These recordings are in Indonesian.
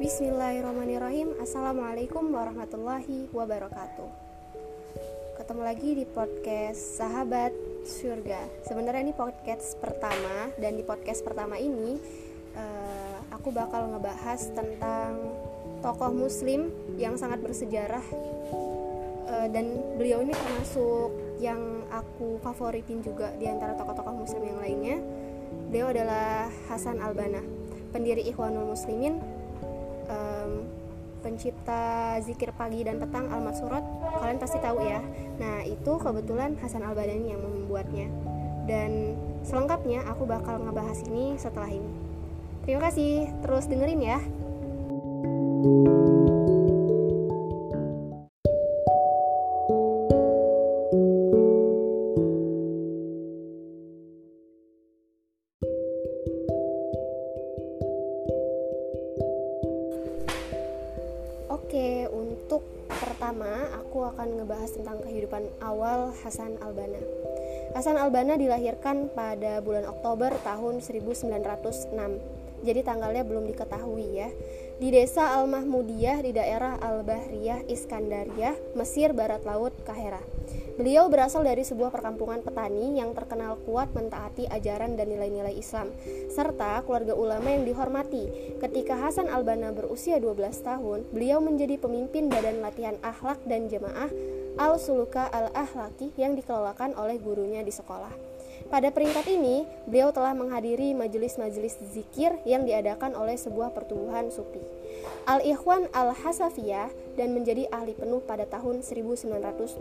Bismillahirrahmanirrahim. Assalamualaikum warahmatullahi wabarakatuh. Ketemu lagi di podcast Sahabat Surga. Sebenarnya ini podcast pertama Dan di podcast pertama ini uh, Aku bakal ngebahas tentang Tokoh muslim yang sangat bersejarah uh, Dan beliau ini termasuk yang aku favoritin juga Di antara tokoh-tokoh muslim yang lainnya. Beliau adalah Hasan Albana Pendiri Ikhwanul Muslimin um, pencipta zikir pagi dan petang al surat kalian pasti tahu ya. Nah itu kebetulan Hasan al Badani yang membuatnya. Dan selengkapnya aku bakal ngebahas ini setelah ini. Terima kasih terus dengerin ya. thank you Hasan Albana. Hasan Albana dilahirkan pada bulan Oktober tahun 1906. Jadi tanggalnya belum diketahui ya. Di desa Al-Mahmudiyah di daerah Al-Bahriyah, Iskandaria, Mesir Barat Laut, Kahera. Beliau berasal dari sebuah perkampungan petani yang terkenal kuat mentaati ajaran dan nilai-nilai Islam, serta keluarga ulama yang dihormati. Ketika Hasan Albana berusia 12 tahun, beliau menjadi pemimpin badan latihan akhlak dan jemaah Al-Suluka Al-Ahlaki yang dikelolakan oleh gurunya di sekolah. Pada peringkat ini, beliau telah menghadiri majelis-majelis zikir yang diadakan oleh sebuah pertumbuhan sufi. Al-Ikhwan Al-Hasafiyah dan menjadi ahli penuh pada tahun 1922.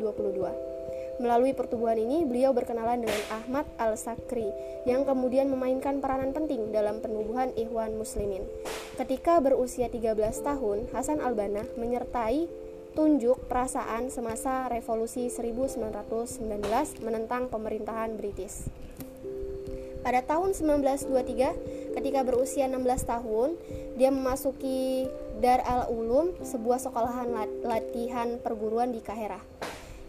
Melalui pertumbuhan ini, beliau berkenalan dengan Ahmad Al-Sakri yang kemudian memainkan peranan penting dalam penubuhan Ikhwan Muslimin. Ketika berusia 13 tahun, Hasan Al-Banna menyertai tunjuk perasaan semasa revolusi 1919 menentang pemerintahan British. Pada tahun 1923, ketika berusia 16 tahun, dia memasuki Dar al-Ulum, sebuah sekolahan latihan perguruan di Kahera.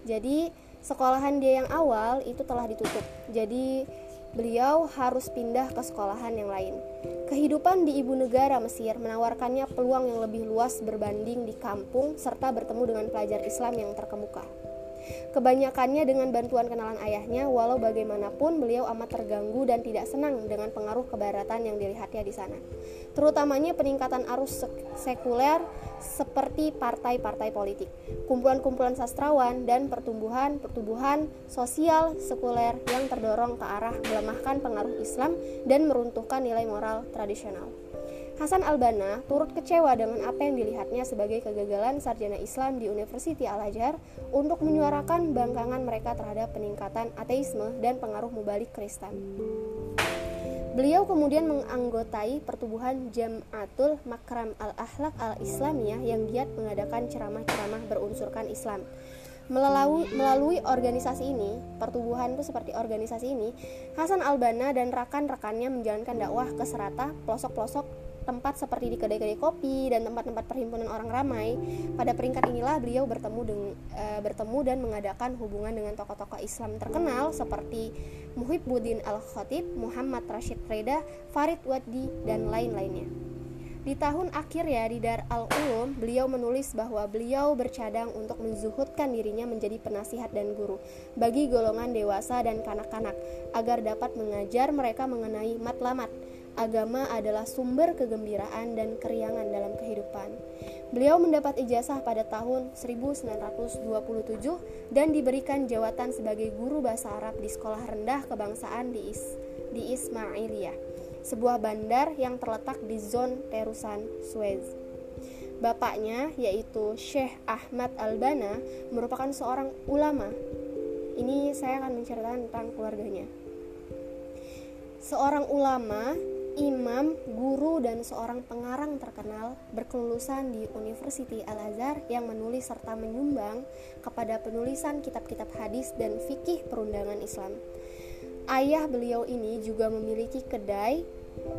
Jadi, sekolahan dia yang awal itu telah ditutup. Jadi beliau harus pindah ke sekolahan yang lain. Kehidupan di ibu negara Mesir menawarkannya peluang yang lebih luas berbanding di kampung serta bertemu dengan pelajar Islam yang terkemuka. Kebanyakannya dengan bantuan kenalan ayahnya, walau bagaimanapun beliau amat terganggu dan tidak senang dengan pengaruh kebaratan yang dilihatnya di sana. Terutamanya peningkatan arus sekuler seperti partai-partai politik, kumpulan-kumpulan sastrawan, dan pertumbuhan-pertumbuhan sosial sekuler yang terdorong ke arah melemahkan pengaruh Islam dan meruntuhkan nilai moral tradisional. Hasan Albana turut kecewa dengan apa yang dilihatnya sebagai kegagalan sarjana Islam di University Al-Azhar untuk menyuarakan bangkangan mereka terhadap peningkatan ateisme dan pengaruh mubalik Kristen. Beliau kemudian menganggotai pertubuhan Jam'atul Makram Al-Ahlak Al-Islamiyah yang giat mengadakan ceramah-ceramah berunsurkan Islam. Melalui, melalui organisasi ini, pertubuhan itu seperti organisasi ini, Hasan Albana dan rekan-rekannya menjalankan dakwah ke serata pelosok-pelosok tempat seperti di kedai-kedai kopi dan tempat-tempat perhimpunan orang ramai. Pada peringkat inilah beliau bertemu dengan e, bertemu dan mengadakan hubungan dengan tokoh-tokoh Islam terkenal seperti Muhibbuddin Al-Khatib, Muhammad Rashid Reda, Farid Waddi dan lain-lainnya. Di tahun akhir ya di Dar al-Ulum, beliau menulis bahwa beliau bercadang untuk menzuhudkan dirinya menjadi penasihat dan guru bagi golongan dewasa dan kanak-kanak agar dapat mengajar mereka mengenai matlamat agama adalah sumber kegembiraan dan keriangan dalam kehidupan. Beliau mendapat ijazah pada tahun 1927 dan diberikan jawatan sebagai guru bahasa Arab di sekolah rendah kebangsaan di, Is di Ismailiyah, sebuah bandar yang terletak di zon terusan Suez. Bapaknya, yaitu Syekh Ahmad Albana, merupakan seorang ulama. Ini saya akan menceritakan tentang keluarganya. Seorang ulama imam, guru, dan seorang pengarang terkenal berkelulusan di University Al-Azhar yang menulis serta menyumbang kepada penulisan kitab-kitab hadis dan fikih perundangan Islam. Ayah beliau ini juga memiliki kedai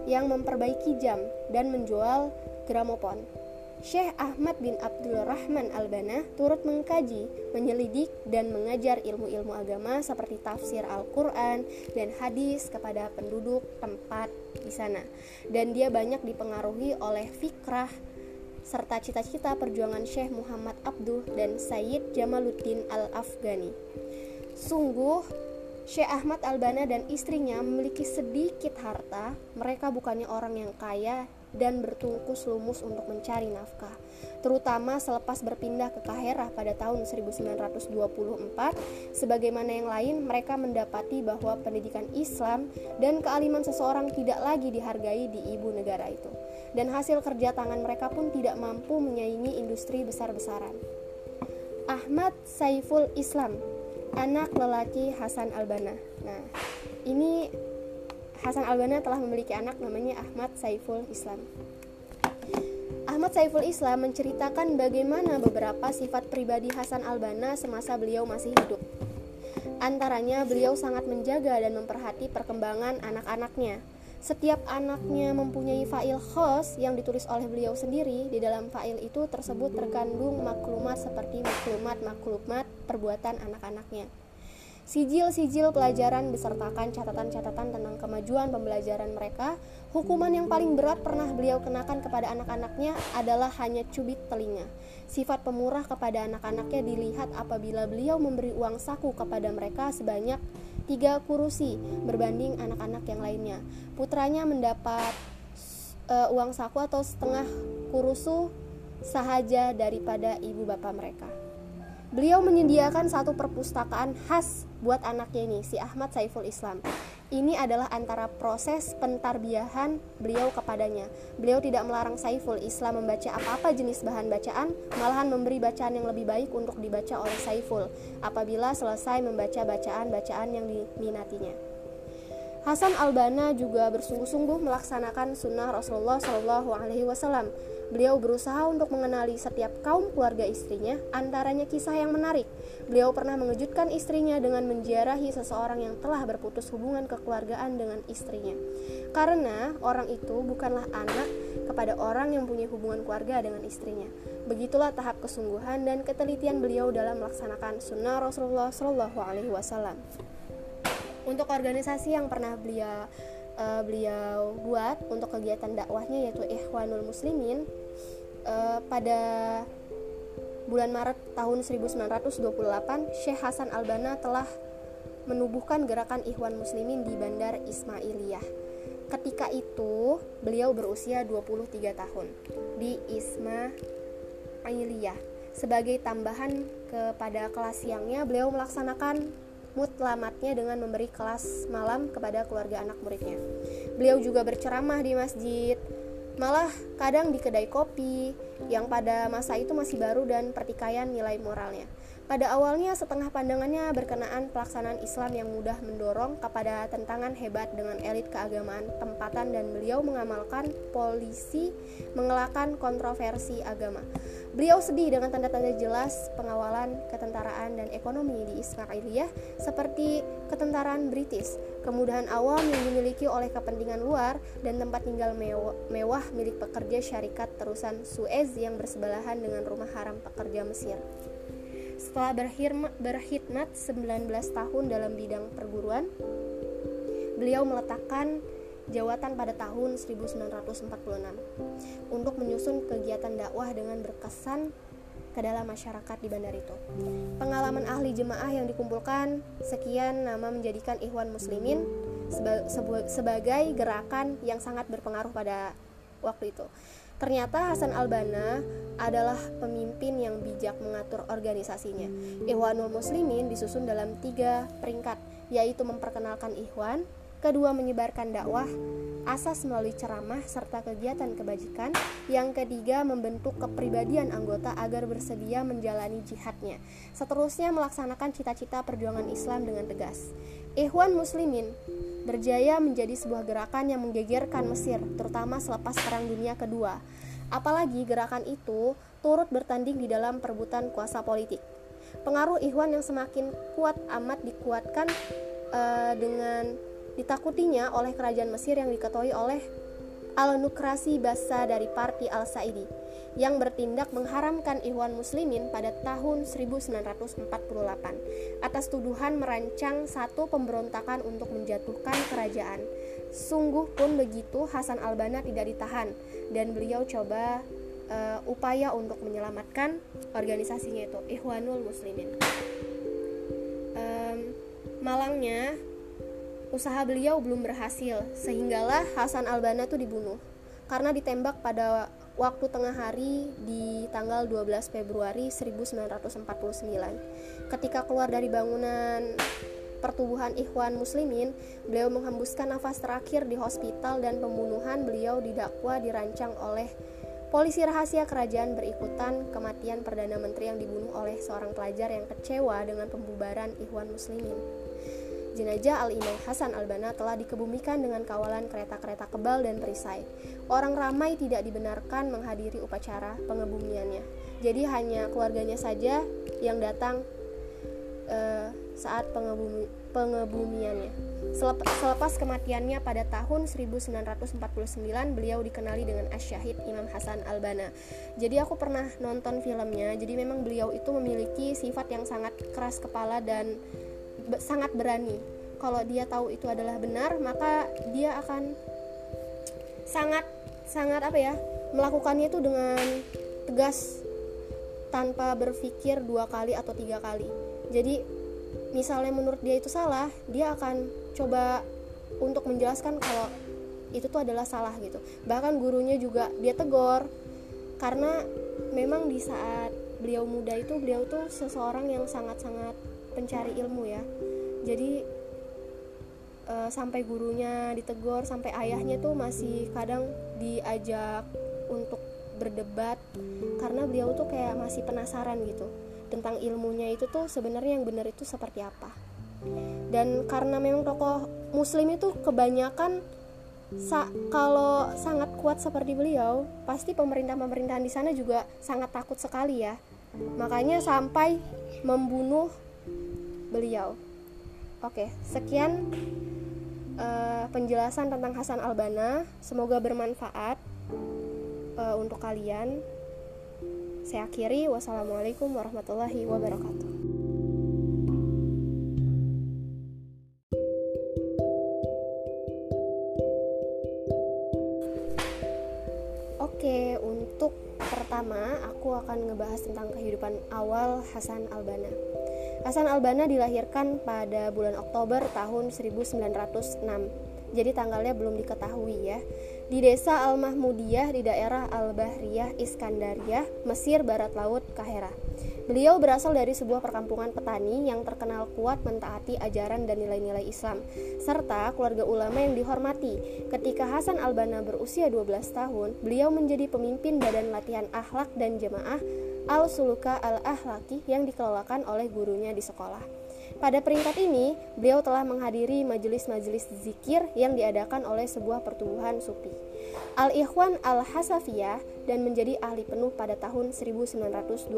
yang memperbaiki jam dan menjual gramopon. Syekh Ahmad bin Abdul Rahman Al-Bana turut mengkaji, menyelidik, dan mengajar ilmu-ilmu agama seperti tafsir Al-Quran dan hadis kepada penduduk tempat di sana. Dan dia banyak dipengaruhi oleh fikrah serta cita-cita perjuangan Syekh Muhammad Abduh dan Sayyid Jamaluddin Al-Afghani. Sungguh, Syekh Ahmad Albana dan istrinya memiliki sedikit harta. Mereka bukannya orang yang kaya dan bertungkus lumus untuk mencari nafkah, terutama selepas berpindah ke Kaherah pada tahun 1924. Sebagaimana yang lain, mereka mendapati bahwa pendidikan Islam dan kealiman seseorang tidak lagi dihargai di ibu negara itu, dan hasil kerja tangan mereka pun tidak mampu menyaingi industri besar-besaran. Ahmad Saiful Islam, anak lelaki Hasan Albana. Nah, ini Hasan Albana telah memiliki anak namanya Ahmad Saiful Islam. Ahmad Saiful Islam menceritakan bagaimana beberapa sifat pribadi Hasan Albana semasa beliau masih hidup. Antaranya, beliau sangat menjaga dan memperhati perkembangan anak-anaknya. Setiap anaknya mempunyai fail khas yang ditulis oleh beliau sendiri. Di dalam fail itu tersebut terkandung maklumat seperti maklumat-maklumat perbuatan anak-anaknya. Sijil-sijil pelajaran besertakan catatan-catatan tentang kemajuan pembelajaran mereka. Hukuman yang paling berat pernah beliau kenakan kepada anak-anaknya adalah hanya cubit telinga. Sifat pemurah kepada anak-anaknya dilihat apabila beliau memberi uang saku kepada mereka sebanyak tiga kurusi berbanding anak-anak yang lainnya. Putranya mendapat uh, uang saku atau setengah kurusu sahaja daripada ibu bapak mereka. Beliau menyediakan satu perpustakaan khas buat anaknya ini, si Ahmad Saiful Islam. Ini adalah antara proses pentarbiahan beliau kepadanya. Beliau tidak melarang Saiful Islam membaca apa-apa jenis bahan bacaan, malahan memberi bacaan yang lebih baik untuk dibaca oleh Saiful apabila selesai membaca bacaan-bacaan yang diminatinya. Hasan Albana juga bersungguh-sungguh melaksanakan sunnah Rasulullah Shallallahu Alaihi Wasallam Beliau berusaha untuk mengenali setiap kaum keluarga istrinya, antaranya kisah yang menarik. Beliau pernah mengejutkan istrinya dengan menziarahi seseorang yang telah berputus hubungan kekeluargaan dengan istrinya. Karena orang itu bukanlah anak kepada orang yang punya hubungan keluarga dengan istrinya. Begitulah tahap kesungguhan dan ketelitian beliau dalam melaksanakan sunnah Rasulullah Shallallahu Alaihi Wasallam. Untuk organisasi yang pernah beliau uh, beliau buat untuk kegiatan dakwahnya yaitu Ikhwanul Muslimin uh, pada bulan Maret tahun 1928 Syekh Hasan Albana telah menubuhkan gerakan Ikhwan Muslimin di Bandar Ismailiyah. Ketika itu beliau berusia 23 tahun di Ismailiyah. Sebagai tambahan kepada kelas siangnya, beliau melaksanakan mutlamatnya dengan memberi kelas malam kepada keluarga anak muridnya. Beliau juga berceramah di masjid, malah kadang di kedai kopi yang pada masa itu masih baru dan pertikaian nilai moralnya. Pada awalnya setengah pandangannya berkenaan pelaksanaan Islam yang mudah mendorong kepada tentangan hebat dengan elit keagamaan tempatan dan beliau mengamalkan polisi mengelakkan kontroversi agama. Beliau sedih dengan tanda-tanda jelas pengawalan ketentaraan dan ekonomi di Ismailiyah seperti ketentaraan British, kemudahan awam yang dimiliki oleh kepentingan luar dan tempat tinggal mewah, mewah milik pekerja syarikat terusan Suez yang bersebelahan dengan rumah haram pekerja Mesir. Setelah berkhidmat, berkhidmat 19 tahun dalam bidang perguruan, beliau meletakkan jawatan pada tahun 1946 untuk menyusun kegiatan dakwah dengan berkesan ke dalam masyarakat di bandar itu. Pengalaman ahli jemaah yang dikumpulkan sekian nama menjadikan Ikhwan Muslimin sebagai gerakan yang sangat berpengaruh pada waktu itu. Ternyata Hasan Albana adalah pemimpin yang bijak mengatur organisasinya. Ikhwanul Muslimin disusun dalam tiga peringkat, yaitu memperkenalkan Ikhwan, kedua menyebarkan dakwah, asas melalui ceramah serta kegiatan kebajikan, yang ketiga membentuk kepribadian anggota agar bersedia menjalani jihadnya, seterusnya melaksanakan cita-cita perjuangan Islam dengan tegas. Ikhwan Muslimin berjaya menjadi sebuah gerakan yang menggegerkan Mesir, terutama selepas Perang Dunia Kedua. Apalagi gerakan itu turut bertanding di dalam perebutan kuasa politik. Pengaruh Ikhwan yang semakin kuat amat dikuatkan uh, dengan ditakutinya oleh kerajaan Mesir yang diketuai oleh Al-Nukrasi Basa dari Parti Al-Saidi yang bertindak mengharamkan Ikhwan Muslimin pada tahun 1948 atas tuduhan merancang satu pemberontakan untuk menjatuhkan kerajaan. Sungguh pun begitu Hasan Albana tidak ditahan dan beliau coba uh, upaya untuk menyelamatkan organisasinya itu Ikhwanul Muslimin. Um, malangnya usaha beliau belum berhasil sehinggalah Hasan Albana tuh dibunuh karena ditembak pada waktu tengah hari di tanggal 12 Februari 1949 ketika keluar dari bangunan pertubuhan Ikhwan Muslimin, beliau menghembuskan nafas terakhir di hospital dan pembunuhan beliau didakwa dirancang oleh polisi rahasia kerajaan berikutan kematian Perdana Menteri yang dibunuh oleh seorang pelajar yang kecewa dengan pembubaran Ikhwan Muslimin. Jenazah Al-Imam Hasan Al-Banna telah dikebumikan dengan kawalan kereta-kereta kebal dan perisai. Orang ramai tidak dibenarkan menghadiri upacara pengebumiannya. Jadi hanya keluarganya saja yang datang uh, saat pengebumi, pengebumiannya. Selepas kematiannya pada tahun 1949, beliau dikenali dengan Asyahid Imam Hasan Al-Banna. Jadi aku pernah nonton filmnya, jadi memang beliau itu memiliki sifat yang sangat keras kepala dan sangat berani. Kalau dia tahu itu adalah benar, maka dia akan sangat sangat apa ya? melakukannya itu dengan tegas tanpa berpikir dua kali atau tiga kali. Jadi misalnya menurut dia itu salah dia akan coba untuk menjelaskan kalau itu tuh adalah salah gitu bahkan gurunya juga dia tegur karena memang di saat beliau muda itu beliau tuh seseorang yang sangat-sangat pencari ilmu ya. Jadi e, sampai gurunya ditegur sampai ayahnya tuh masih kadang diajak untuk berdebat karena beliau tuh kayak masih penasaran gitu tentang ilmunya itu tuh sebenarnya yang benar itu seperti apa. Dan karena memang tokoh muslim itu kebanyakan sa kalau sangat kuat seperti beliau pasti pemerintah-pemerintahan di sana juga sangat takut sekali ya. Makanya sampai membunuh beliau oke sekian uh, penjelasan tentang Hasan Albana semoga bermanfaat uh, untuk kalian saya akhiri, wassalamualaikum warahmatullahi wabarakatuh. Oke, untuk pertama aku akan ngebahas tentang kehidupan awal Hasan Albana. Hasan Albana dilahirkan pada bulan Oktober tahun 1906. Jadi tanggalnya belum diketahui ya di desa Al-Mahmudiyah di daerah Al-Bahriyah, Iskandaria, Mesir Barat Laut, Kahera. Beliau berasal dari sebuah perkampungan petani yang terkenal kuat mentaati ajaran dan nilai-nilai Islam, serta keluarga ulama yang dihormati. Ketika Hasan Al-Banna berusia 12 tahun, beliau menjadi pemimpin badan latihan akhlak dan jemaah Al-Suluka Al-Ahlaki yang dikelolakan oleh gurunya di sekolah. Pada peringkat ini, beliau telah menghadiri majelis-majelis zikir yang diadakan oleh sebuah pertumbuhan sufi. Al-Ikhwan Al-Hasafiyah dan menjadi ahli penuh pada tahun 1922.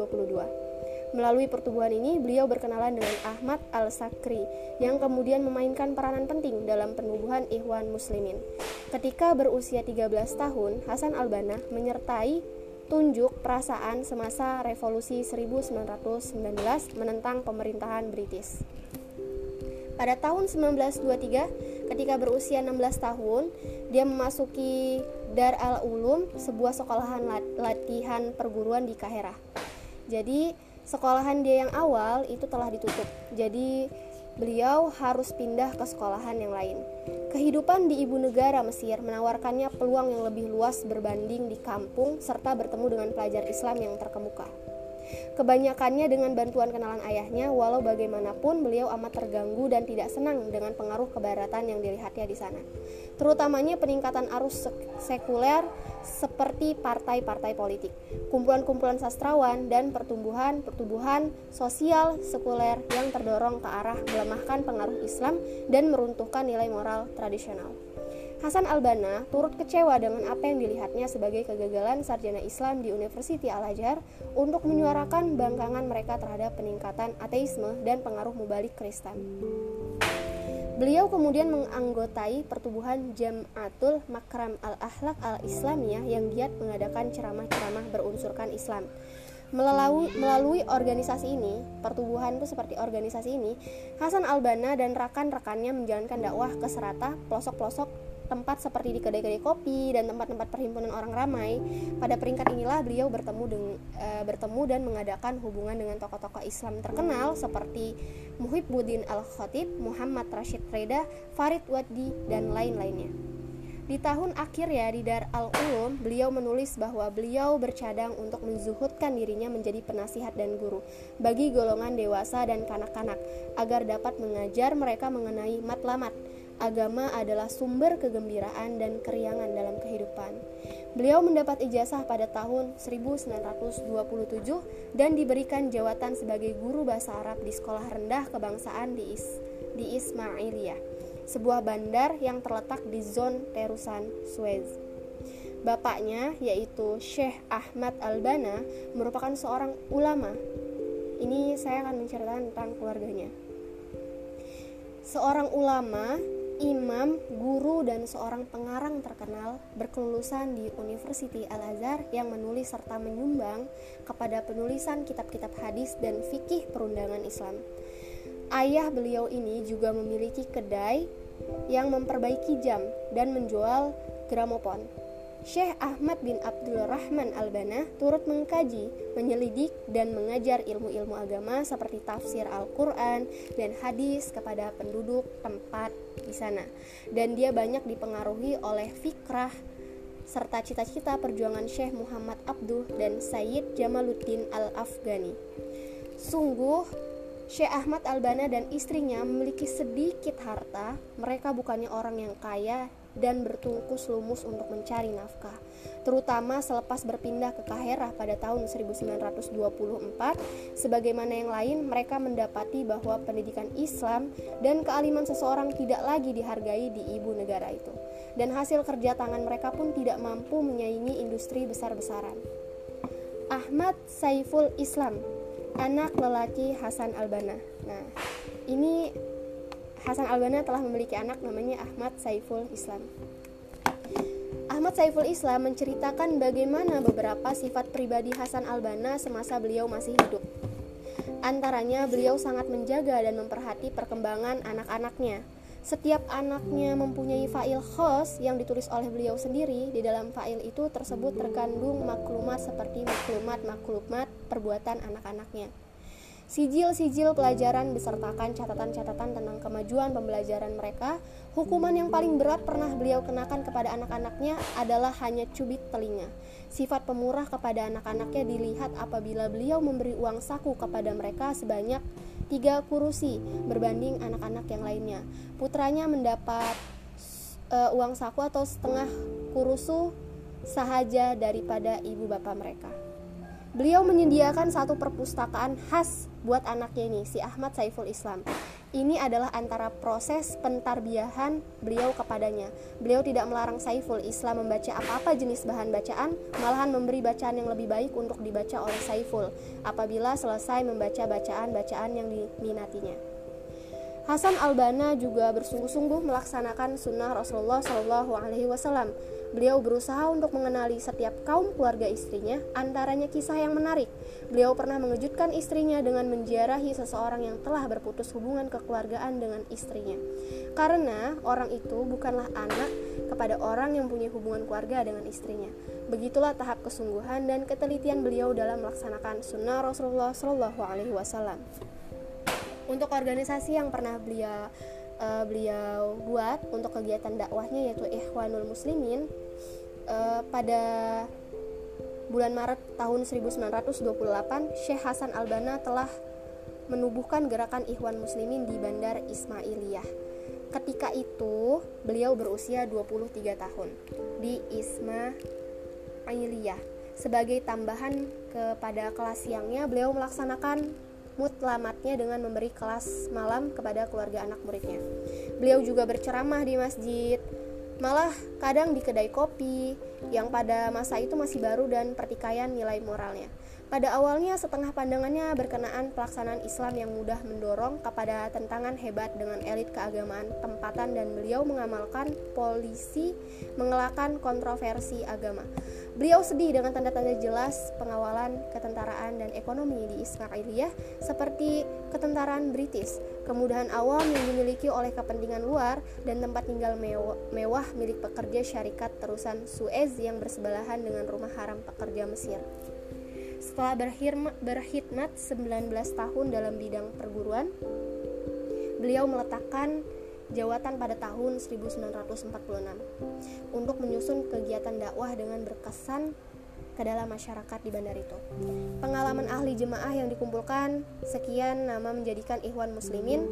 Melalui pertumbuhan ini, beliau berkenalan dengan Ahmad Al-Sakri yang kemudian memainkan peranan penting dalam penubuhan Ikhwan Muslimin. Ketika berusia 13 tahun, Hasan Al-Banna menyertai tunjuk perasaan semasa revolusi 1919 menentang pemerintahan British. Pada tahun 1923, ketika berusia 16 tahun, dia memasuki Dar al-Ulum, sebuah sekolahan latihan perguruan di Kahera. Jadi, sekolahan dia yang awal itu telah ditutup. Jadi, beliau harus pindah ke sekolahan yang lain. Kehidupan di ibu negara Mesir menawarkannya peluang yang lebih luas berbanding di kampung serta bertemu dengan pelajar Islam yang terkemuka. Kebanyakannya dengan bantuan kenalan ayahnya, walau bagaimanapun beliau amat terganggu dan tidak senang dengan pengaruh kebaratan yang dilihatnya di sana. Terutamanya peningkatan arus sekuler seperti partai-partai politik, kumpulan-kumpulan sastrawan, dan pertumbuhan-pertumbuhan sosial sekuler yang terdorong ke arah melemahkan pengaruh Islam dan meruntuhkan nilai moral tradisional. Hasan Albana turut kecewa dengan apa yang dilihatnya sebagai kegagalan sarjana Islam di University Al-Azhar untuk menyuarakan bangkangan mereka terhadap peningkatan ateisme dan pengaruh mubalik Kristen. Beliau kemudian menganggotai pertubuhan Jam'atul Makram Al-Ahlak Al-Islamiyah yang giat mengadakan ceramah-ceramah berunsurkan Islam. Melalui, melalui organisasi ini, pertubuhan itu seperti organisasi ini, Hasan Albana dan rekan-rekannya menjalankan dakwah ke serata pelosok-pelosok tempat seperti di kedai-kedai kopi dan tempat-tempat perhimpunan orang ramai. Pada peringkat inilah beliau bertemu dengan e, bertemu dan mengadakan hubungan dengan tokoh-tokoh Islam terkenal seperti Muhibbuddin Al-Khatib, Muhammad Rashid Reda, Farid Waddi dan lain-lainnya. Di tahun akhir ya di Dar al-Ulum, beliau menulis bahwa beliau bercadang untuk menzuhudkan dirinya menjadi penasihat dan guru bagi golongan dewasa dan kanak-kanak agar dapat mengajar mereka mengenai matlamat. Agama adalah sumber kegembiraan dan keriangan dalam kehidupan. Beliau mendapat ijazah pada tahun 1927 dan diberikan jawatan sebagai guru bahasa Arab di sekolah rendah kebangsaan di, Is di Ismailiyah sebuah bandar yang terletak di zon terusan Suez. Bapaknya, yaitu Syekh Ahmad Albana, merupakan seorang ulama. Ini saya akan menceritakan tentang keluarganya. Seorang ulama, imam, guru, dan seorang pengarang terkenal berkelulusan di University Al-Azhar yang menulis serta menyumbang kepada penulisan kitab-kitab hadis dan fikih perundangan Islam. Ayah beliau ini juga memiliki kedai yang memperbaiki jam dan menjual gramopon. Syekh Ahmad bin Abdul Rahman Al-Bana turut mengkaji, menyelidik, dan mengajar ilmu-ilmu agama seperti tafsir Al-Quran dan hadis kepada penduduk tempat di sana. Dan dia banyak dipengaruhi oleh fikrah serta cita-cita perjuangan Syekh Muhammad Abduh dan Sayyid Jamaluddin Al-Afghani. Sungguh, Syekh Ahmad Albana dan istrinya memiliki sedikit harta. Mereka bukannya orang yang kaya dan bertungkus lumus untuk mencari nafkah. Terutama selepas berpindah ke Kaherah pada tahun 1924, sebagaimana yang lain, mereka mendapati bahwa pendidikan Islam dan kealiman seseorang tidak lagi dihargai di ibu negara itu. Dan hasil kerja tangan mereka pun tidak mampu menyaingi industri besar-besaran. Ahmad Saiful Islam anak lelaki Hasan Albana. Nah, ini Hasan Albana telah memiliki anak namanya Ahmad Saiful Islam. Ahmad Saiful Islam menceritakan bagaimana beberapa sifat pribadi Hasan Albana semasa beliau masih hidup. Antaranya, beliau sangat menjaga dan memperhati perkembangan anak-anaknya, setiap anaknya mempunyai file khos yang ditulis oleh beliau sendiri. Di dalam file itu tersebut terkandung maklumat seperti maklumat-maklumat perbuatan anak-anaknya. Sijil-sijil pelajaran besertakan catatan-catatan tentang kemajuan pembelajaran mereka. Hukuman yang paling berat pernah beliau kenakan kepada anak-anaknya adalah hanya cubit telinga. Sifat pemurah kepada anak-anaknya dilihat apabila beliau memberi uang saku kepada mereka sebanyak tiga kurusi berbanding anak-anak yang lainnya. Putranya mendapat uh, uang saku atau setengah kurusu sahaja daripada ibu bapak mereka. Beliau menyediakan satu perpustakaan khas buat anaknya ini, si Ahmad Saiful Islam. Ini adalah antara proses pentarbiahan beliau kepadanya. Beliau tidak melarang Saiful Islam membaca apa-apa jenis bahan bacaan, malahan memberi bacaan yang lebih baik untuk dibaca oleh Saiful apabila selesai membaca bacaan-bacaan yang diminatinya. Hasan Albana juga bersungguh-sungguh melaksanakan sunnah Rasulullah Shallallahu Alaihi Wasallam Beliau berusaha untuk mengenali setiap kaum keluarga istrinya, antaranya kisah yang menarik. Beliau pernah mengejutkan istrinya dengan menziarahi seseorang yang telah berputus hubungan kekeluargaan dengan istrinya. Karena orang itu bukanlah anak kepada orang yang punya hubungan keluarga dengan istrinya. Begitulah tahap kesungguhan dan ketelitian beliau dalam melaksanakan sunnah Rasulullah Shallallahu Alaihi Wasallam. Untuk organisasi yang pernah beliau uh, beliau buat untuk kegiatan dakwahnya yaitu Ikhwanul Muslimin uh, pada bulan Maret tahun 1928 Syekh Hasan Albana telah menubuhkan gerakan Ikhwan Muslimin di Bandar Ismailiyah. Ketika itu beliau berusia 23 tahun di Ismailiyah. Sebagai tambahan kepada kelas siangnya, beliau melaksanakan mutlamatnya dengan memberi kelas malam kepada keluarga anak muridnya. Beliau juga berceramah di masjid, malah kadang di kedai kopi yang pada masa itu masih baru dan pertikaian nilai moralnya. Pada awalnya setengah pandangannya berkenaan pelaksanaan Islam yang mudah mendorong kepada tentangan hebat dengan elit keagamaan tempatan dan beliau mengamalkan polisi mengelakkan kontroversi agama. Beliau sedih dengan tanda-tanda jelas pengawalan ketentaraan dan ekonomi di Ismailiyah seperti ketentaraan British, kemudahan awam yang dimiliki oleh kepentingan luar dan tempat tinggal mewah, milik pekerja syarikat terusan Suez yang bersebelahan dengan rumah haram pekerja Mesir. Setelah berkhidmat, berkhidmat 19 tahun dalam bidang perguruan, beliau meletakkan jawatan pada tahun 1946 untuk menyusun kegiatan dakwah dengan berkesan ke dalam masyarakat di bandar itu. Pengalaman ahli jemaah yang dikumpulkan sekian nama menjadikan Ikhwan Muslimin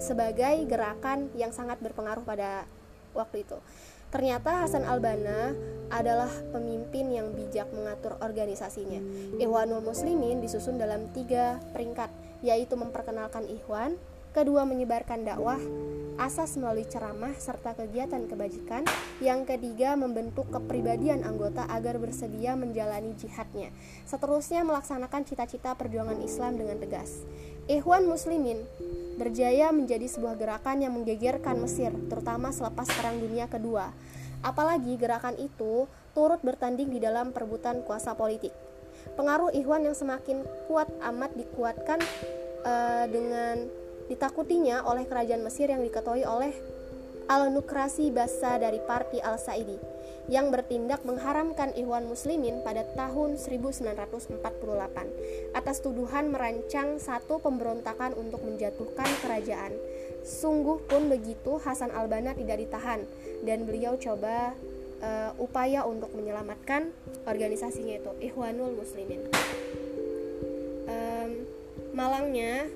sebagai gerakan yang sangat berpengaruh pada waktu itu. Ternyata Hasan Albana adalah pemimpin yang bijak mengatur organisasinya. Ikhwanul Muslimin disusun dalam tiga peringkat, yaitu memperkenalkan Ikhwan, kedua menyebarkan dakwah, asas melalui ceramah serta kegiatan kebajikan, yang ketiga membentuk kepribadian anggota agar bersedia menjalani jihadnya, seterusnya melaksanakan cita-cita perjuangan Islam dengan tegas. Ikhwan Muslimin berjaya menjadi sebuah gerakan yang menggegerkan Mesir, terutama selepas Perang Dunia Kedua. Apalagi gerakan itu turut bertanding di dalam perebutan kuasa politik. Pengaruh Ikhwan yang semakin kuat amat dikuatkan uh, dengan ditakutinya oleh kerajaan Mesir yang diketuai oleh Al-Nukrasi Basa dari Parti Al-Saidi yang bertindak mengharamkan Ikhwan Muslimin pada tahun 1948 atas tuduhan merancang satu pemberontakan untuk menjatuhkan kerajaan. Sungguh pun begitu Hasan Albana tidak ditahan dan beliau coba uh, upaya untuk menyelamatkan organisasinya itu Ikhwanul Muslimin. Um, malangnya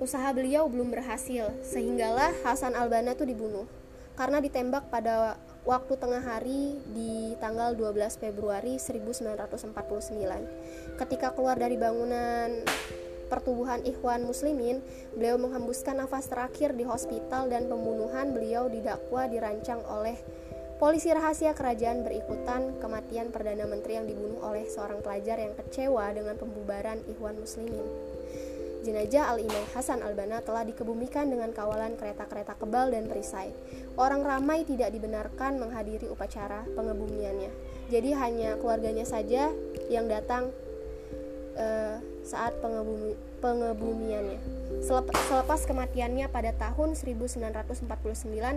usaha beliau belum berhasil sehinggalah Hasan Albana itu dibunuh karena ditembak pada waktu tengah hari di tanggal 12 Februari 1949. Ketika keluar dari bangunan pertubuhan Ikhwan Muslimin, beliau menghembuskan nafas terakhir di hospital dan pembunuhan beliau didakwa dirancang oleh polisi rahasia kerajaan berikutan kematian Perdana Menteri yang dibunuh oleh seorang pelajar yang kecewa dengan pembubaran Ikhwan Muslimin. Jenazah Al-Imam Hasan Al-Banna telah dikebumikan dengan kawalan kereta-kereta kebal dan perisai. Orang ramai tidak dibenarkan menghadiri upacara pengebumiannya. Jadi hanya keluarganya saja yang datang uh, saat pengebumi, pengebumiannya. Selepas kematiannya pada tahun 1949,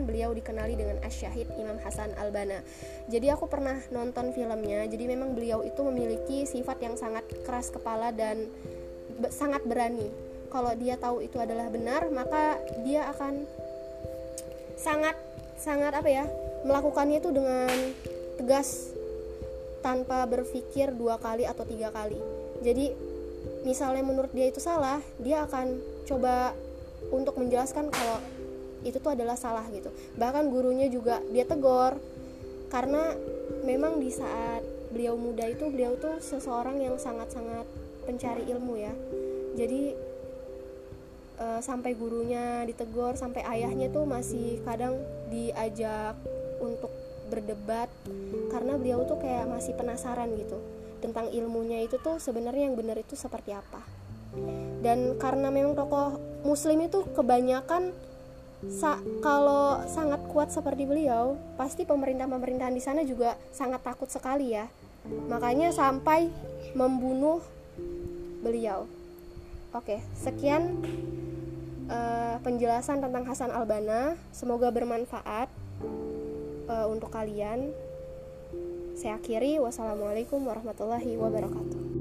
beliau dikenali dengan Asyahid Imam Hasan Al-Banna. Jadi aku pernah nonton filmnya. Jadi memang beliau itu memiliki sifat yang sangat keras kepala dan sangat berani. Kalau dia tahu itu adalah benar maka dia akan sangat sangat apa ya melakukannya itu dengan tegas tanpa berpikir dua kali atau tiga kali. Jadi misalnya menurut dia itu salah dia akan coba untuk menjelaskan kalau itu tuh adalah salah gitu. Bahkan gurunya juga dia tegur karena memang di saat beliau muda itu beliau tuh seseorang yang sangat-sangat pencari ilmu ya. Jadi uh, sampai gurunya ditegur sampai ayahnya tuh masih kadang diajak untuk berdebat karena beliau tuh kayak masih penasaran gitu tentang ilmunya itu tuh sebenarnya yang benar itu seperti apa. Dan karena memang tokoh muslim itu kebanyakan sa kalau sangat kuat seperti beliau pasti pemerintah pemerintahan di sana juga sangat takut sekali ya. Makanya sampai membunuh beliau. Oke, sekian uh, penjelasan tentang Hasan Albana. Semoga bermanfaat uh, untuk kalian. Saya akhiri. Wassalamualaikum warahmatullahi wabarakatuh.